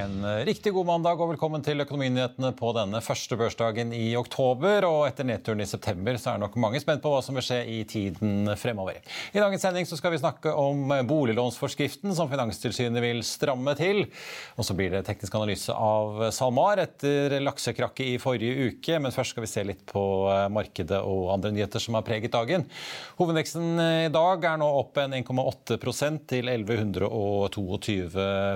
En eh, riktig god mandag og velkommen til Økonominyhetene på denne første børsdagen i oktober. Og etter nedturen i september så er nok mange spent på hva som vil skje i tiden fremover. I dagens sending så skal vi snakke om boliglånsforskriften som Finanstilsynet vil stramme til. Og så blir det teknisk analyse av SalMar etter laksekrakket i forrige uke. Men først skal vi se litt på eh, markedet og andre nyheter som har preget dagen. Hovedveksten i dag er nå opp en 1,8% til 1122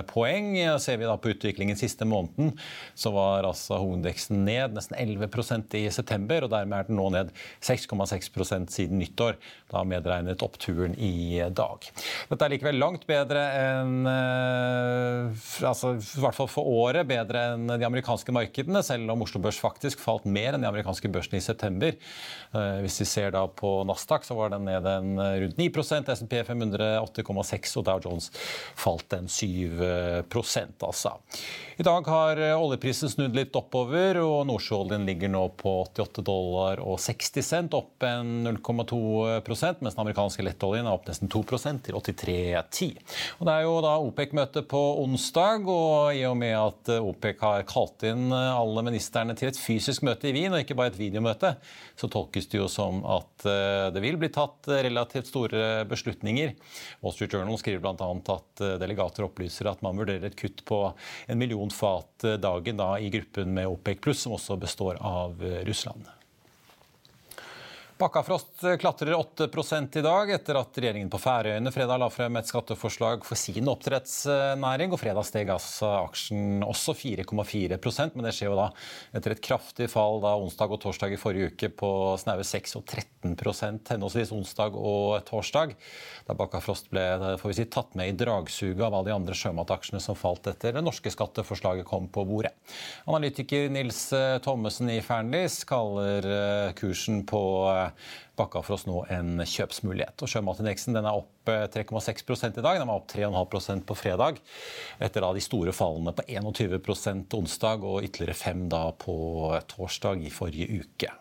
poeng. Ser vi da på utviklingen siste måneden, så var altså hovedindeksen ned nesten 11% i september. og Dermed er den nå ned 6,6% siden nyttår, da medregnet oppturen i dag. Dette er likevel langt bedre enn eh, altså i hvert fall for året bedre enn de amerikanske markedene, selv om Oslo Børs faktisk falt mer enn de amerikanske børsene i september. Eh, hvis vi ser da på Nasdaq, så var den ned en rundt 9% SMP 500 8,6 og Dow Jones falt en 7 altså. I dag har eh, oljeprisen snudd litt oppover, og nordsjøoljen ligger nå på 88 dollar og 60 cent, opp en 0,2 mens den amerikanske lettoljen er opp nesten 2% til 83,10. Og Det er jo da OPEC-møte på onsdag, og i og med at eh, OPEC har kalt inn eh, alle ministrene til et fysisk møte i Wien, og ikke bare et videomøte, så tolkes det jo som at det vil bli tatt relativt store beslutninger. Wall Street Journal skriver bl.a. at delegater opplyser at man vurderer et kutt på en million fat dagen da, i gruppen med OPEC pluss, som også består av eh, Russland. Bakkafrost klatrer 8 i dag etter at regjeringen på Færøyene fredag la frem et skatteforslag for sin oppdrettsnæring. og Fredag steg altså aksjen også 4,4% men det skjer jo da etter et kraftig fall da onsdag og torsdag i forrige uke på snaue 6 og 13% henholdsvis onsdag og torsdag. Da Bakkafrost ble får vi si, tatt med i dragsuget av alle de andre sjømataksjene som falt etter det norske skatteforslaget kom på bordet. Analytiker Nils Thommessen i Fearnleys kaller eh, kursen på eh, oss nå en kjøpsmulighet. Og Sjømatindeksen er opp 3,6 eh, i dag. Den var opp 3,5% på fredag. Etter de store fallene på 21% onsdag og ytterligere 5 på torsdag i forrige uke.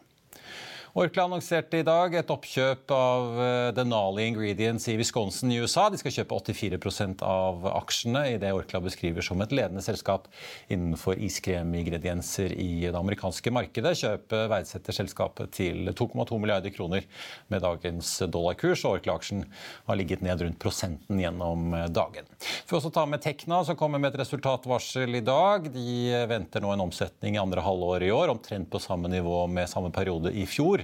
Orkla annonserte i dag et oppkjøp av eh, Denali Ingredients i Wisconsin i USA. De skal kjøpe 84% av aksjene i det Orkla beskriver som et ledende selskap innenfor iskremingredienser i det amerikanske markedet. Kjøpet verdsetter selskapet til 2,2 milliarder kroner med dagens dollarkurs. og Orkla-aksjen har ligget ned rundt prosenten gjennom dagen. For å ta med Tekna, som kommer med et resultatvarsel i dag. De venter nå en omsetning i andre halvår i år, omtrent på samme nivå med samme periode i fjor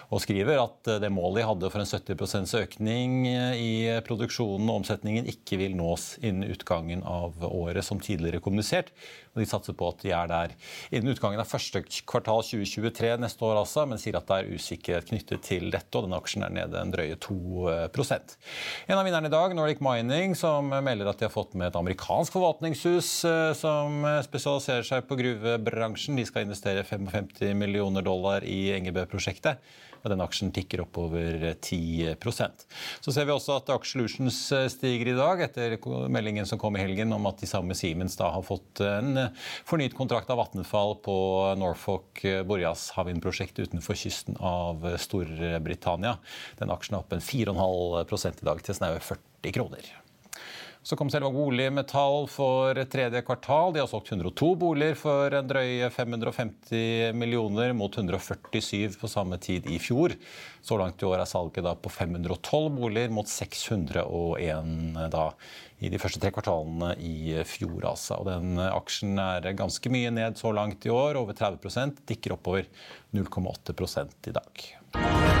og skriver at det målet de hadde for en 70% økning i produksjonen og omsetningen ikke vil nås innen utgangen av året som tidligere kommunisert. Og de satser på at de er der innen utgangen av første kvartal 2023 neste år, altså, men sier at det er usikkerhet knyttet til dette, og denne aksjen er nede en drøye 2% En av vinnerne i dag, Nordic Mining, som melder at de har fått med et amerikansk forvaltningshus eh, som spesialiserer seg på gruvebransjen. De skal investere 55 millioner dollar i Engebø-prosjektet og den aksjen tikker oppover 10% Så ser vi også at Aksjelutions eh, stiger i dag, etter meldingen som kom i helgen om at de samme Siemens da har fått en eh, fornyet kontrakt av Vattenfall på Norfolk eh, Boreas havvindprosjekt utenfor kysten av Storbritannia. Den aksjen er opp en 4,5 i dag til snaue 40 kroner. Så kom selve Boligmetall for tredje kvartal. De har solgt 102 boliger for en drøye 550 millioner mot 147 på samme tid i fjor. Så langt i år er salget da på 512 boliger mot 601 da i de første tre kvartalene i fjor. Altså. Og den aksjen er ganske mye ned så langt i år, over 30% dikker oppover 0,8 i dag.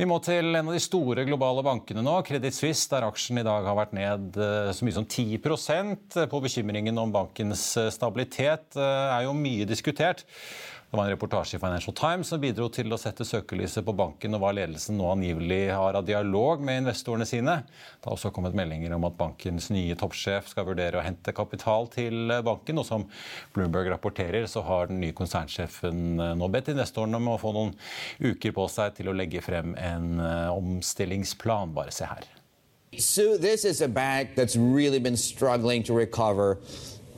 Vi må til en av de store globale bankene nå, Credit Suisse, der aksjen i dag har vært ned eh, så mye som 10 på bekymringen om bankens eh, stabilitet eh, er jo mye diskutert. Det var en reportasje i Financial Times som bidro til å sette søkelyset på banken og hva ledelsen nå angivelig har av dialog med investorene sine. Det har også kommet meldinger om at bankens nye toppsjef skal vurdere å hente kapital til banken. Og som Bloomberg rapporterer, så har den nye konsernsjefen nå bedt investorene om å få noen uker på seg til å legge frem en eh, omstillingsplan. Bare se her. So this is a bank that's really been struggling to recover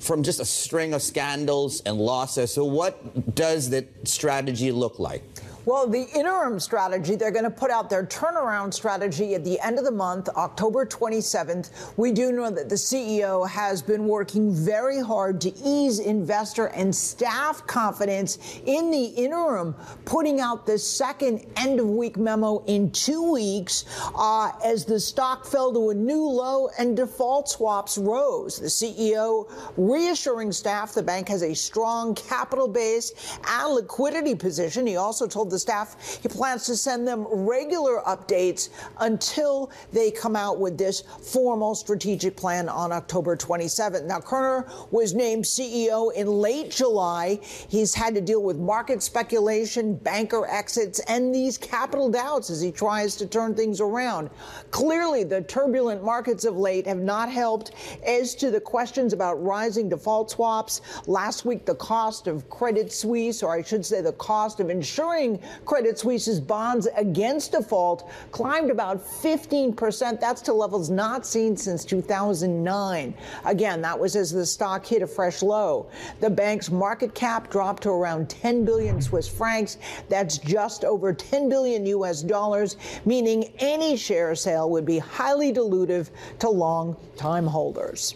from just a string of scandals and losses. So, what does that strategy look like? Well, the interim strategy, they're going to put out their turnaround strategy at the end of the month, October 27th. We do know that the CEO has been working very hard to ease investor and staff confidence in the interim, putting out the second end of week memo in two weeks uh, as the stock fell to a new low and default swaps rose. The CEO reassuring staff the bank has a strong capital base and liquidity position. He also told the staff he plans to send them regular updates until they come out with this formal strategic plan on October 27th. Now, Kerner was named CEO in late July. He's had to deal with market speculation, banker exits, and these capital doubts as he tries to turn things around. Clearly, the turbulent markets of late have not helped as to the questions about rising default swaps. Last week, the cost of Credit Suisse, or I should say the cost of insuring Credit Suisse's bonds against default climbed about 15%. That's to levels not seen since 2009. Again, that was as the stock hit a fresh low. The bank's market cap dropped to around 10 billion Swiss francs. That's just over 10 billion US dollars, meaning any share sale would be highly dilutive to long time holders.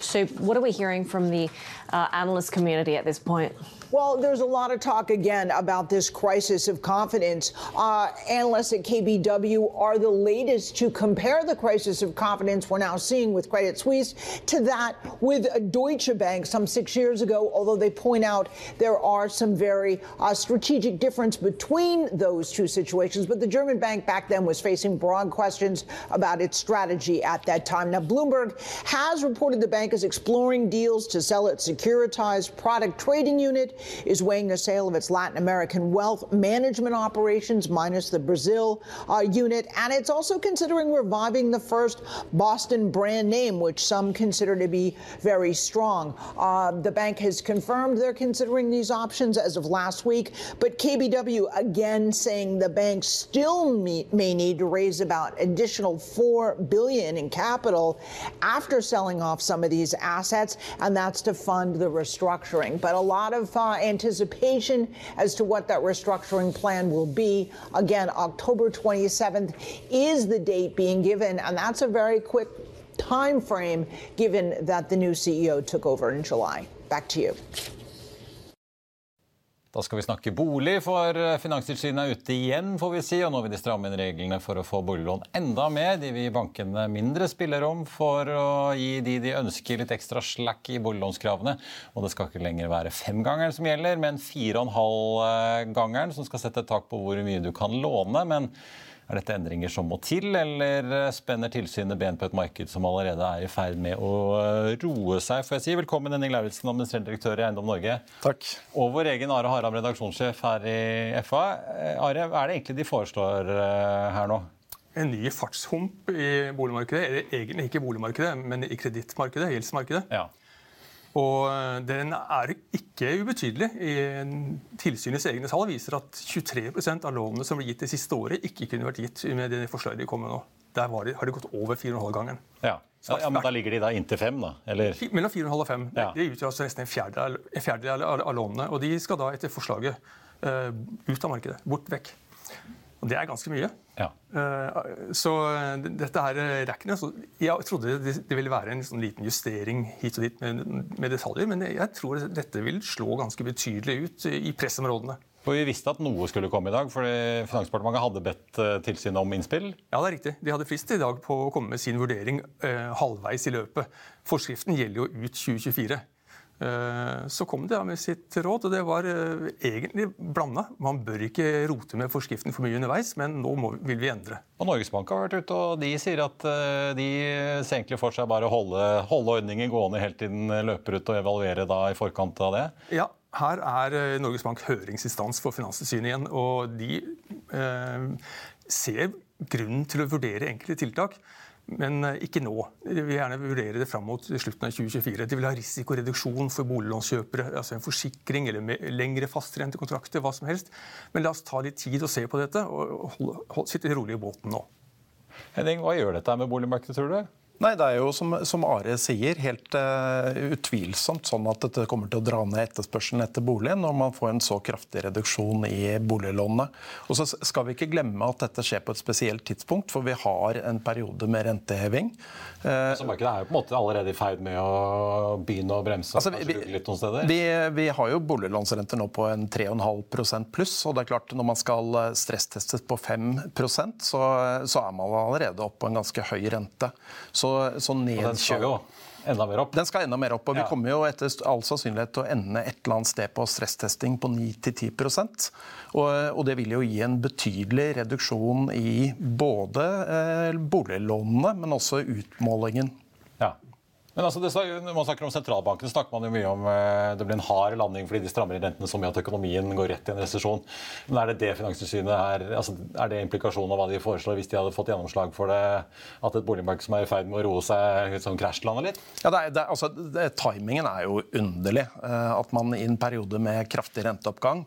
So, what are we hearing from the uh, analyst community at this point? Well, there's a lot of talk again about this crisis of confidence. Uh, analysts at KBW are the latest to compare the crisis of confidence we're now seeing with Credit Suisse to that with Deutsche Bank some six years ago, although they point out there are some very uh, strategic difference between those two situations. But the German bank back then was facing broad questions about its strategy at that time. Now, Bloomberg has reported the bank is exploring deals to sell its securitized product trading unit is weighing the sale of its Latin American wealth management operations, minus the Brazil uh, unit. And it's also considering reviving the first Boston brand name, which some consider to be very strong. Uh, the bank has confirmed they're considering these options as of last week, but KBW again saying the bank still may, may need to raise about additional four billion in capital after selling off some of these assets, and that's to fund the restructuring. But a lot of uh, anticipation as to what that restructuring plan will be. Again, October 27th is the date being given, and that's a very quick time frame given that the new CEO took over in July. Back to you. Da skal vi snakke bolig, for Finanstilsynet er ute igjen, får vi si. Og nå vil de stramme inn reglene for å få boliglån enda mer. De vil gi bankene mindre spillerom for å gi de de ønsker litt ekstra slack i boliglånskravene. Og det skal ikke lenger være femgangeren som gjelder, men fire og en halv gangeren som skal sette et tak på hvor mye du kan låne. men er dette endringer som må til, eller spenner tilsynet ben på et marked som allerede er i ferd med å roe seg? Får jeg si Velkommen Henning Lauritzen, administrerende direktør i Eiendom Norge. Takk. Og vår egen Are Haram, redaksjonssjef her i FA. Are, hva er det egentlig de foreslår her nå? en ny fartshump i boligmarkedet. Eller egentlig ikke i boligmarkedet, men i kredittmarkedet, gjeldsmarkedet. Ja. Og eh, den er ikke ubetydelig. I Tilsynets egne tall viser at 23% av lånene som ble gitt det siste året, ikke kunne vært gitt med det forslaget de kom med nå. Der de, har det gått over 4,5-gangen. Ja. Ja, ja, men Da ligger de da inntil fem, da? Eller? Mellom 4,5 og 5. Ja. Det utgjør altså nesten en fjerdedel, en fjerdedel av, av lånene. Og de skal da etter forslaget uh, ut av markedet. Bort vekk. Og det er ganske mye. Ja. Uh, så dette her rekkene så Jeg trodde det, ville være en sånn liten justering hit og dit med, med, detaljer, men jeg tror dette vil slå ganske betydelig ut i pressområdene. For Vi visste at noe skulle komme i dag, fordi Finansdepartementet hadde bedt eh, tilsynet om innspill? Ja, det er riktig. De hadde frist i dag på å komme med sin vurdering eh, halvveis i løpet. Forskriften gjelder jo ut 2024. Eh, så kom de med sitt råd, og det var eh, egentlig blanda. Man bør ikke rote med forskriften for mye underveis, men nå må, vil vi endre. Og Norges Bank har vært ute og de sier at eh, de ser egentlig for seg bare å holde, holde ordningen gående helt til den løper ut, og evaluere da i forkant av det? Ja, her er Norges Bank høringsinstans for Finanstilsynet igjen. Og de eh, ser grunnen til å vurdere enkelte tiltak. Men eh, ikke nå. De vil gjerne vurdere det fram mot slutten av 2024. De vil ha risikoreduksjon for boliglånskjøpere, altså en forsikring eller lengre fastrentekontrakter, hva som helst. Men la oss ta litt tid og se på dette, og sitte rolig i båten nå. Henning, hva gjør dette med boligmarkedet, tror du? Nei, Det er jo som, som Are sier, helt uh, utvilsomt sånn at dette kommer til å dra ned etterspørselen etter bolig når man får en så kraftig reduksjon i boliglånene. Og så skal vi ikke glemme at dette skjer på et spesielt tidspunkt, for vi har en periode med renteheving. Uh, så markedet er jo på en måte allerede i ferd med å begynne å bremse? Altså, vi, litt noen steder. Vi, vi har jo boliglånsrenter nå på en 3,5% pluss. og det er klart Når man skal eh, stresstestes på 5% så, så er man allerede oppe på en ganske høy rente. Så så, så nedkjøp enda mer opp. Den skal enda mer opp. og Vi kommer jo etter all sannsynlighet til å ende et eller annet sted på stresstesting på 9-10 og, og det vil jo gi en betydelig reduksjon i både eh, boliglånene, men også utmålingen. Ja. Men altså, Når man snakker om sentralbanken, snakker man jo mye om eh, det blir en hard landing fordi de strammer inn rentene så mye at økonomien går rett i en resesjon. Men er det det Finanstilsynet er, altså, er det implikasjonen av hva de foreslår hvis de hadde fått gjennomslag for det, at et boligmarked som er i ferd med å roe seg, sånn krasjlander litt? Ja, det er, det, altså, det, Timingen er jo underlig. Eh, at man i en periode med kraftig renteoppgang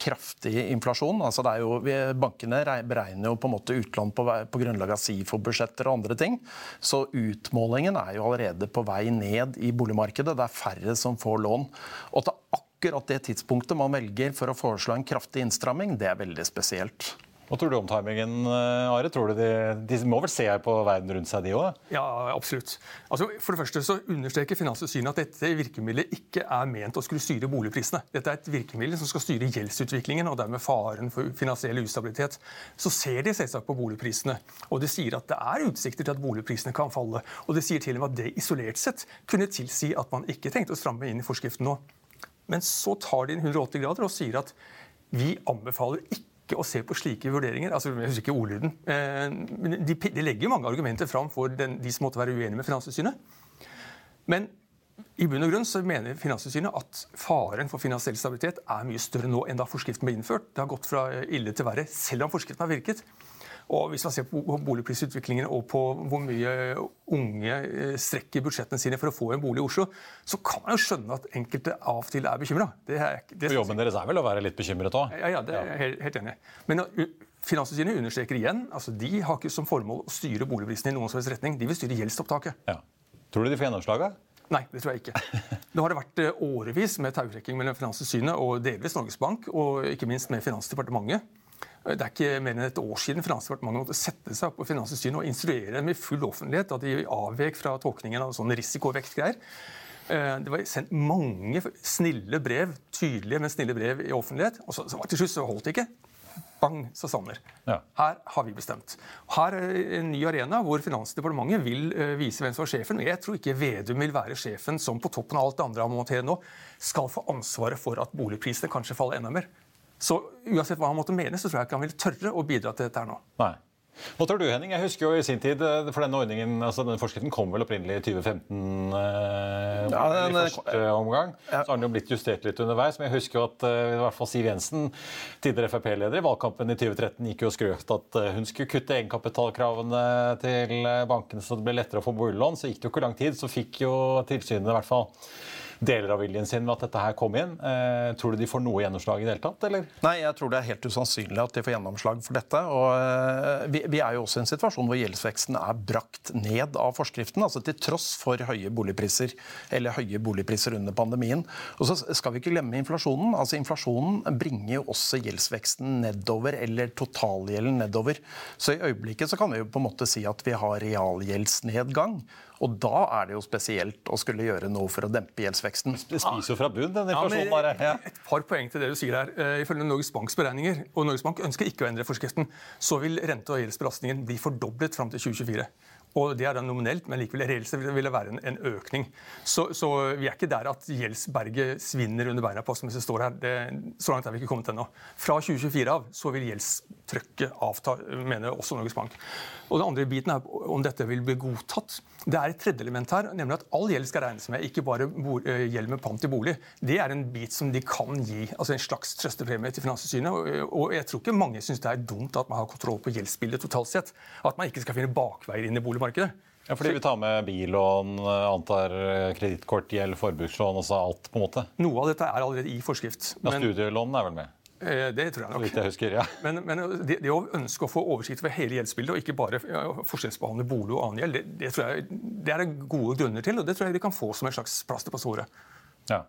kraftig inflasjon. Altså jo, bankene beregner jo på en måte utlån på, på grunnlag av SIFO-budsjetter og andre ting. Så utmålingen er jo allerede på vei ned i boligmarkedet. Det er færre som får lån. Og til akkurat det tidspunktet man velger for å foreslå en kraftig innstramming, det er veldig spesielt. Hva tror du om timingen, eh, Are? Tror du de, de må vel se på verden rundt seg, de òg? Ja, absolutt. Altså, for det første så understreker Finanstilsynet at dette virkemidlet ikke er ment å skulle styre boligprisene. Dette er et virkemiddel som skal styre gjeldsutviklingen og dermed faren for finansiell ustabilitet. Så ser de selvsagt på boligprisene, og de sier at det er utsikter til at boligprisene kan falle. Og de sier til og med at det isolert sett kunne tilsi at man ikke tenkte å stramme inn i forskriften nå. Men så tar de inn 180 grader og sier at vi anbefaler ikke ikke å se på slike vurderinger. altså Jeg husker ikke ordlyden. Eh, men de, de legger mange argumenter fram for den, de som måtte være uenige med Finanstilsynet. Men i bunn og grunn så mener Finanstilsynet at faren for finansiell stabilitet er mye større nå enn da forskriften ble innført. Det har gått fra ille til verre, selv om forskriften har virket. Og Hvis man ser på boligprisutviklingen og på hvor mye unge eh, strekker budsjettene sine for å få en bolig i Oslo, så kan man jo skjønne at enkelte av og til er bekymra. Jobben deres er vel å være litt bekymret òg? Ja, ja, det er jeg helt, helt enig Men Finanstilsynet understreker igjen altså de har ikke som formål å styre boligprisene i noen slags retning. De vil styre gjeldsopptaket. Ja. Tror du de får gjennomslag? Nei, det tror jeg ikke. Nå har det vært eh, årevis med tautrekking mellom Finanstilsynet og delvis Norges Bank, og ikke minst med Finansdepartementet. Det er ikke mer enn et år siden Finansdepartementet måtte sette seg opp på Finanstilsynet og instruere dem i full offentlighet at de avvek fra tolkningen av sånn risikovektgreier. Eh, det var sendt mange snille brev, tydelige, men snille brev i offentlighet. Og så, så til slutt så holdt det ikke. Bang, sa Sanner. Ja. Her har vi bestemt. Her er en ny arena hvor Finansdepartementet vil uh, vise hvem som er sjefen. og jeg tror ikke Vedum vil være sjefen som på toppen av alt det andre han må håndtere nå, skal få ansvaret for at boligprisene kanskje faller enda mer. Så uansett hva han måtte mene, så tror jeg ikke han vil tørre å bidra til dette her nå. Nei. Hva tror du, Henning? Jeg husker jo i sin tid, eh, for denne ordningen, altså denne forskriften kom vel opprinnelig i 2015 eh, ja, den, i første omgang. Ja. Så har den jo blitt justert litt underveis. Men jeg husker jo at eh, i hvert fall Siv Jensen, tidligere Frp-leder i valgkampen i 2013, gikk jo og skrøt at eh, hun skulle kutte egenkapitalkravene til bankene så det ble lettere å få boliglån. Så gikk det jo ikke lang tid, så fikk jo tilsynet i hvert fall deler av viljen sin ved at dette her kom inn. Eh, tror du de får noe gjennomslag i det hele tatt, eller? Nei, jeg tror det er helt usannsynlig at de får gjennomslag for dette. Og eh, vi, vi, er jo også i en situasjon hvor gjeldsveksten er brakt ned av forskriften, altså til tross for høye boligpriser, eller høye boligpriser under pandemien. Og så skal vi ikke glemme inflasjonen. Altså Inflasjonen bringer jo også gjeldsveksten nedover, eller totalgjelden nedover. Så i øyeblikket så kan vi jo på en måte si at vi har realgjeldsnedgang. Og da er det jo spesielt å skulle gjøre noe for å dempe gjeldsveksten. Det spiser jo fra bunn, den inflasjonen. Ja, et par poeng til det du sier her. Eh, ifølge Norges Banks beregninger, og Norges Bank ønsker ikke å endre forskriften, så vil rente- og gjeldsbelastningen bli fordoblet fram til 2024. Og Det er da nominelt, men likevel reelt vil det være en, en økning. Så, så, vi er ikke der at gjeldsberget svinner under beina på oss mens det står her. Det, så langt er vi ikke kommet ennå. Fra 2024 av så vil gjeldstrykket avta, mener også Norges Bank. Og den andre biten er om dette vil bli godtatt. Det er et tredje element her, nemlig at all gjeld skal regnes med, ikke bare eh, gjeld med pant i bolig. Det er en bit som de kan gi, altså en slags trøstepremie til Finanstilsynet. Og jeg tror ikke mange syns det er dumt at man har kontroll på gjeldsbildet totalt sett. At man ikke skal finne bakveier inn i boligmarkedet. Ja, fordi vi tar med billån, antar kredittkortgjeld, forbrukslån, altså alt på en måte? Noe av dette er allerede i forskrift. Ja, Studielån er vel med? Eh, det tror jeg nok. Jeg husker, ja. Men, men det, det, å ønske å få oversikt over hele gjeldsbildet, og ikke bare forskjellsbehandle bolig og annen gjeld, det, det, tror jeg, det er gode grunner til, og det tror jeg de kan få som en slags plaster på såret. Ja.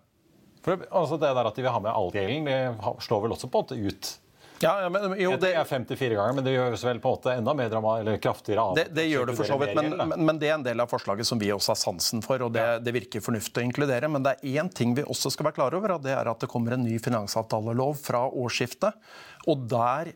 For, altså det der at de vil ha med all gjelden, det slår vel også på en måte ut ja, ja, men, jo, det er 54 ganger, men det gjøres vel på en måte enda mer drama, eller kraftigere av. Det, det gjør det for så vidt, men, men, men, det er en del av forslaget som vi også har sansen for. og det, det virker fornuftig å inkludere. Men det er én ting vi også skal være klar over, og det er at det kommer en ny finansavtalelov fra årsskiftet. Og der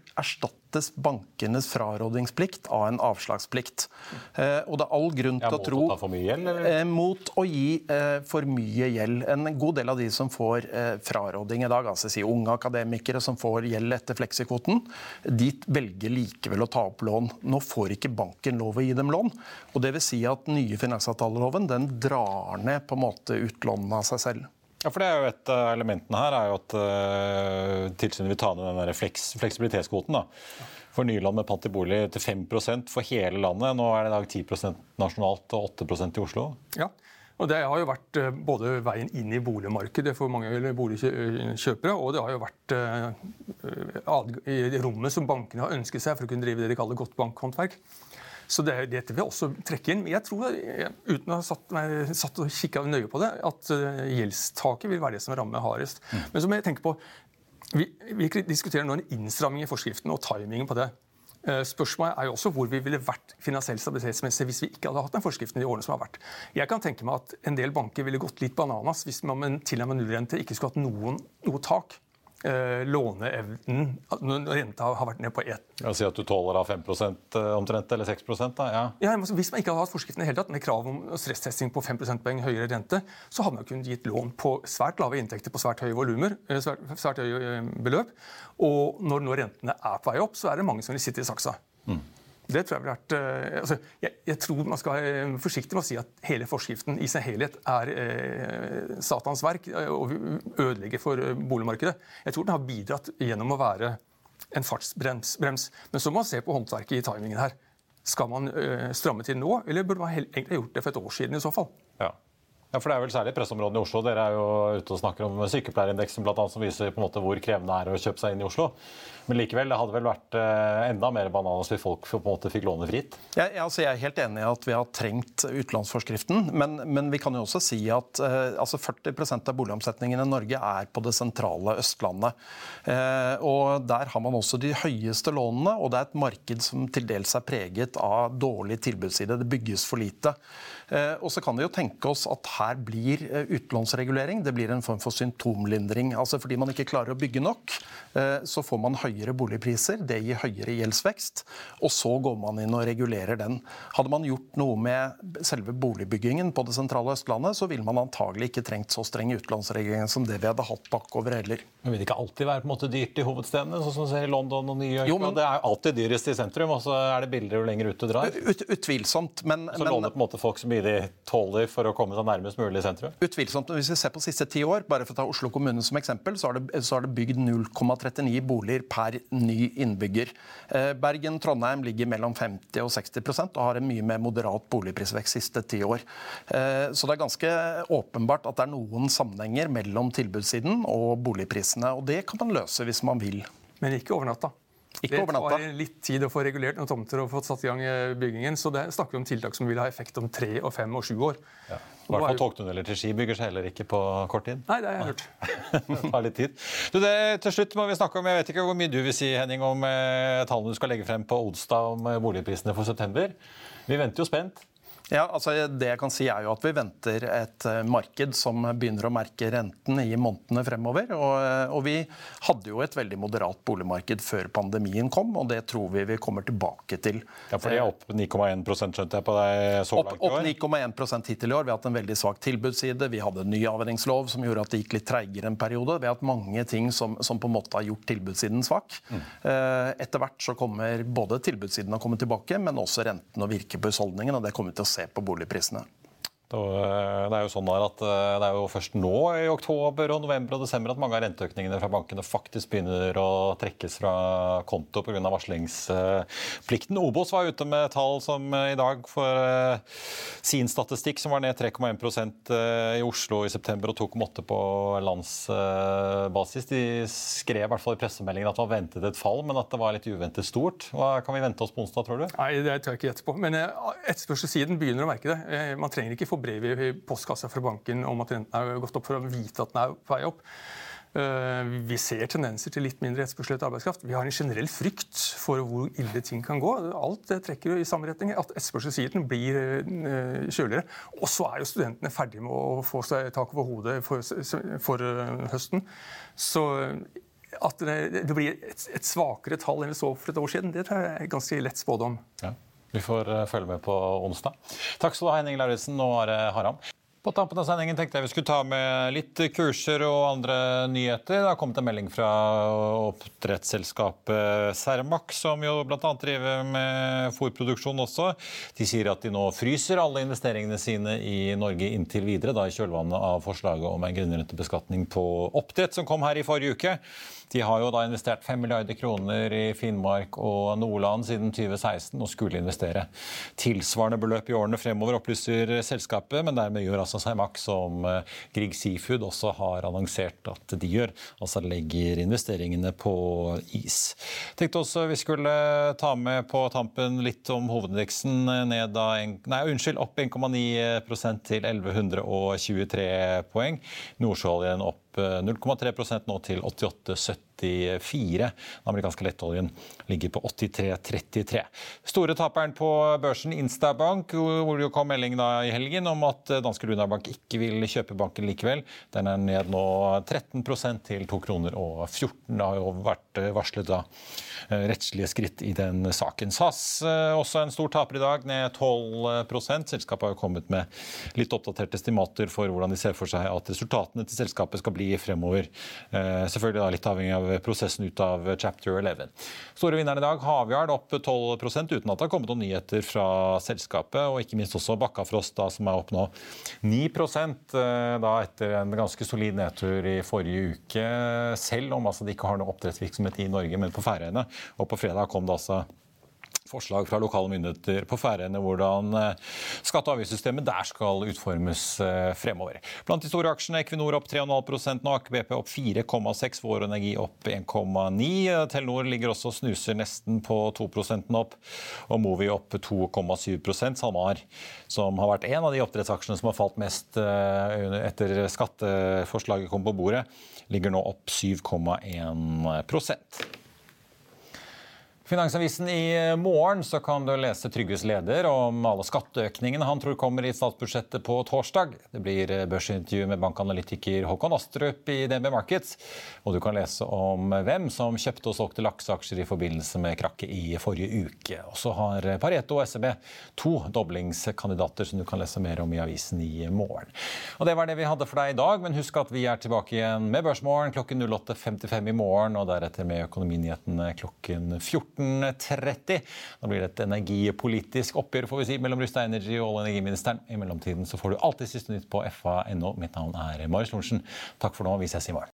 erstattes bankenes frarådingsplikt av en avslagsplikt. Eh, og det er all grunn til å tro Mot å ta for mye gjeld? Eh, mot å gi eh, for mye gjeld. En god del av de som får fraråding i dag, altså si unge akademikere som får gjeld etter fleksikvoten, de velger likevel å ta opp lån. Nå får ikke banken lov å gi dem lån. Og det vil si at nye finansavtaleloven den drar ned på en måte utlånene av seg selv. Ja, for det er jo Et av elementene her er jo at uh, tilsynet vil ta ned den der fleks, fleksibilitetskvoten. da. For Nyland med pant i bolig til 5 for hele landet. Nå er det i dag 10% nasjonalt og 8% i Oslo. Ja, og Det har jo vært uh, både veien inn i boligmarkedet for mange boligkjøpere, og det har jo vært rommet som bankene har ønsket seg for å kunne drive det de kaller godt bankhåndverk. Så det, dette vil også trekke inn. Men jeg tror, uten å ha satt, meg, satt og kikka nøye på det, at uh, gjeldstaket vil være det som rammer hardest. Mm. Men så må jeg tenke på vi, vi, diskuterer nå en innstramming i forskriften og timingen på det. Uh, spørsmålet er jo også hvor vi ville vært finansielt stabilitetsmessig hvis vi ikke hadde hatt den forskriften i de årene som har vært. Jeg kan tenke meg at en del banker ville gått litt bananas hvis man med tilnærmet nullrente ikke skulle hatt noen, noe tak. Eh, låneevnen når renta har vært ned på 1 ja, Si at du tåler av 5 eh, omtrent, eller 6 da, ja. ja. Hvis man ikke hadde hatt forskriften i hele tatt, med krav om stresstesting på 5 prosentpoeng høyere rente, så hadde man kunnet gitt lån på svært lave inntekter på svært høye volumer, eh, svært, svært høye beløp. Og når nå rentene er på vei opp, så er det mange som vil sitte i saksa. Mm. Det tror jeg ville vært, eh, altså, jeg, jeg, tror man skal være forsiktig med å si at hele forskriften i sin helhet er eh, Satans verk eh, og ødelegger for eh, boligmarkedet. Jeg tror den har bidratt gjennom å være en fartsbrems. Men så må man se på håndverket i timingen her. Skal man eh, stramme til nå, eller burde man egentlig gjort det for et år siden i så fall? Ja. Ja, for Det er vel særlig pressområdene i Oslo. Dere er jo ute og snakker om sykepleierindeksen, blant annet, som viser på en måte hvor krevende det er å kjøpe seg inn i Oslo. Men likevel, det hadde vel vært eh, enda mer bananas hvis folk på en måte fikk låne fritt? Ja, altså jeg er helt enig i at vi har trengt utlånsforskriften, men, men, vi kan jo også si at uh, altså 40% av boligomsetningen i Norge er på det sentrale Østlandet. Uh, og Der har man også de høyeste lånene, og det er et marked som til dels er preget av dårlig tilbudsside. Det bygges for lite. Uh, og så kan vi jo tenke oss at her blir utlånsregulering. Det blir en form for symptomlindring. Altså Fordi man ikke klarer å bygge nok, så får man høyere boligpriser. Det gir høyere gjeldsvekst. Og så går man inn og regulerer den. Hadde man gjort noe med selve boligbyggingen på det sentrale Østlandet, så ville man antagelig ikke trengt så streng utlånsregulering som det vi hadde hatt bakover heller. Men Vil det ikke alltid være på en måte dyrt i hovedstedene, sånn som vi ser i London og New York? Jo, men... Det er alltid dyrest i sentrum, og så er det billigere jo lenger ut du drar? Ut, utvilsomt, men... Så men... låner på en måte folk så mye de tåler for å komme seg nærmest mulig sentrum? Utvilsomt. Hvis vi ser på siste ti år, bare for å ta Oslo kommune som eksempel, så har det, så har det bygd 0,39 boliger per ny innbygger. Eh, Bergen-Trondheim ligger mellom 50 og 60% og har en mye mer moderat boligprisvekst siste ti år. Eh, så det er ganske åpenbart at det er noen sammenhenger mellom tilbudssiden og boligprisene. Og det kan man løse hvis man vil. Men ikke over natta. Ikke det tar litt tid å få regulert noen tomter og fått satt i gang eh, byggingen. Så det snakker vi om tiltak som vil ha effekt om tre, og fem og sju år. Ja. I hvert fall togtunneler til Ski bygger seg heller ikke på kort tid. Nei, det har jeg hørt. det tar litt tid. Du, det, til slutt må vi snakke om, Jeg vet ikke hvor mye du vil si Henning, om eh, tallene du skal legge frem på onsdag om eh, boligprisene for september. Vi venter jo spent. Ja, altså Det jeg kan si er jo at Vi venter et eh, marked som begynner å merke renten i månedene fremover. Og, eh, og, Vi hadde jo et veldig moderat boligmarked før pandemien kom, og det tror vi vi kommer tilbake til. Ja, for det er opp 9,1 skjønte jeg på deg så langt i år? Opp 9,1 hittil i år. Vi har hatt en veldig svak tilbudsside. Vi hadde en ny avhendingslov som gjorde at det gikk litt treigere en periode. Vi har hatt mange ting som, som, på en måte har gjort tilbudssiden svak. Mm. Eh, etter hvert så kommer både tilbudssiden å komme tilbake, men også renten å virke på husholdningen. og det kommer vi til å se se på boligprisene. Eh, det er jo sånn at eh, det er jo først nå i oktober, og november og desember at mange av renteøkningene fra bankene faktisk begynner å trekkes fra konto pga. varslingsplikten. Obos var ute med tall som eh, i dag for sin statistikk, som var ned 3,1% i Oslo i september og 2,8 på landsbasis. De skrev i hvert fall i pressemeldingen at det var ventet et fall, men at det var litt uventet stort. Hva kan vi vente oss på onsdag, tror du? Nei, Det tør jeg ikke gjette på. Men etterspørselssiden begynner å merke det. Man trenger ikke få brev i postkassa fra banken om at renten har gått opp, for å vite at den er på vei opp. Eh, vi ser tendenser til litt mindre etterspørsel etter arbeidskraft. Vi har en generell frykt for hvor ille ting kan gå. Alt det trekker i samme retning. At etterspørselssiden blir eh, kjøligere. Og så er jo studentene ferdige med å få seg tak over hodet for, eh, høsten. Så at det, blir et, svakere tall enn vi så for et år siden, det tror jeg er ganske lett spådom. Ja. Vi får eh, følge med på onsdag. Takk skal du ha, Henning Lauritzen og Are Haram. På tampen av sendingen tenkte jeg vi skulle ta med litt kurser og andre nyheter. Det har kommet en melding fra oppdrettsselskapet Cermaq, som jo bl.a. driver med fôrproduksjon også. De sier at de nå fryser alle investeringene sine i Norge inntil videre, da i kjølvannet av forslaget om en grunnrentebeskatning på oppdrett som kom her i forrige uke. De har jo da investert 5 milliarder kroner i Finnmark og Nordland siden 2016 og skulle investere tilsvarende beløp i årene fremover, opplyser selskapet. Men dermed gjør altså Cermaq, som eh, Grieg Seafood også har annonsert at de gjør, altså legger investeringene på is. Tenkte også vi skulle ta med på tampen litt om hovedindeksen ned da nei, unnskyld, opp 1,9% til 1123 poeng. Nordsjøoljen opp 0,3% nå til 88,74. Den amerikanske lettoljen ligger på 83,33. Store taperen på børsen, Instabank, hvor det kom melding i helgen om at danske Lunar ikke vil kjøpe banken likevel. Den er ned nå 13% til 2 kroner og 14. Det har jo vært varslet da eh, rettslige skritt i den saken. SAS eh, også en stor taper i dag, ned 12% Selskapet har jo kommet med litt oppdaterte estimater for hvordan de ser for seg at resultatene til selskapet skal bli fremover. Eh, selvfølgelig da litt avhengig av prosessen ut av chapter 11. Store vinneren i dag, Havyard, opp 12 uten at det har kommet noen nyheter fra selskapet. Og ikke minst også Bakkafrost, da, som er opp nå 9 eh, da etter en ganske solid nedtur i forrige uke. Selv om altså, de ikke har noe oppdrettsvirksomhet i Norge, men på Færøyene. Og på fredag kom det altså forslag fra lokale myndigheter på Færøyene hvordan eh, skatte- og avgiftssystemet der skal utformes eh, fremover. Blant de store aksjene Equinor opp 3,5 nå, Aker BP opp 4,6 Vår Energi opp 1,9 Telenor ligger også og snuser nesten på 2% opp, og Movi opp 2,7% SalMar, som har vært en av de oppdrettsaksjene som har falt mest eh, etter skatteforslaget kom på bordet, ligger nå opp 7,1 Finansavisen i morgen så kan du lese Trygves leder om alle skatteøkningene han tror kommer i statsbudsjettet på torsdag. Det blir børsintervju med bankanalytiker Håkon Astrup i DNB Markets. Og du kan lese om hvem som kjøpte og solgte lakseaksjer i forbindelse med krakket i forrige uke. Og så har Pareto og SEB to doblingskandidater som du kan lese mer om i avisen i morgen. Og det var det vi hadde for deg i dag, men husk at vi er tilbake igjen med Børsmorgen klokken 08.55 i morgen, og deretter med Økonominyhetene klokken 14. 14.30. Da blir det et energipolitisk oppgjør får vi si, mellom Rustad Energy og olje- og energiministeren. I mellomtiden så får du alltid siste nytt på fa.no. Mitt navn er Marius Lorentzen. Takk for nå. Vi ses i morgen.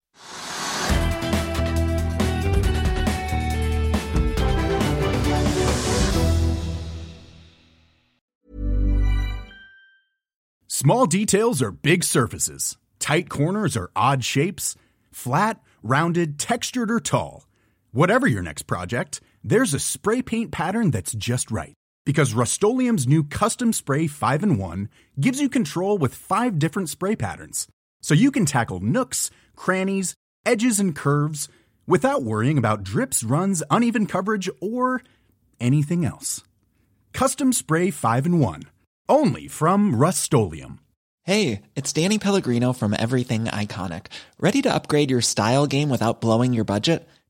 There's a spray paint pattern that's just right. Because Rust new Custom Spray 5 and 1 gives you control with five different spray patterns. So you can tackle nooks, crannies, edges, and curves without worrying about drips, runs, uneven coverage, or anything else. Custom Spray 5 and 1. Only from Rust Hey, it's Danny Pellegrino from Everything Iconic. Ready to upgrade your style game without blowing your budget?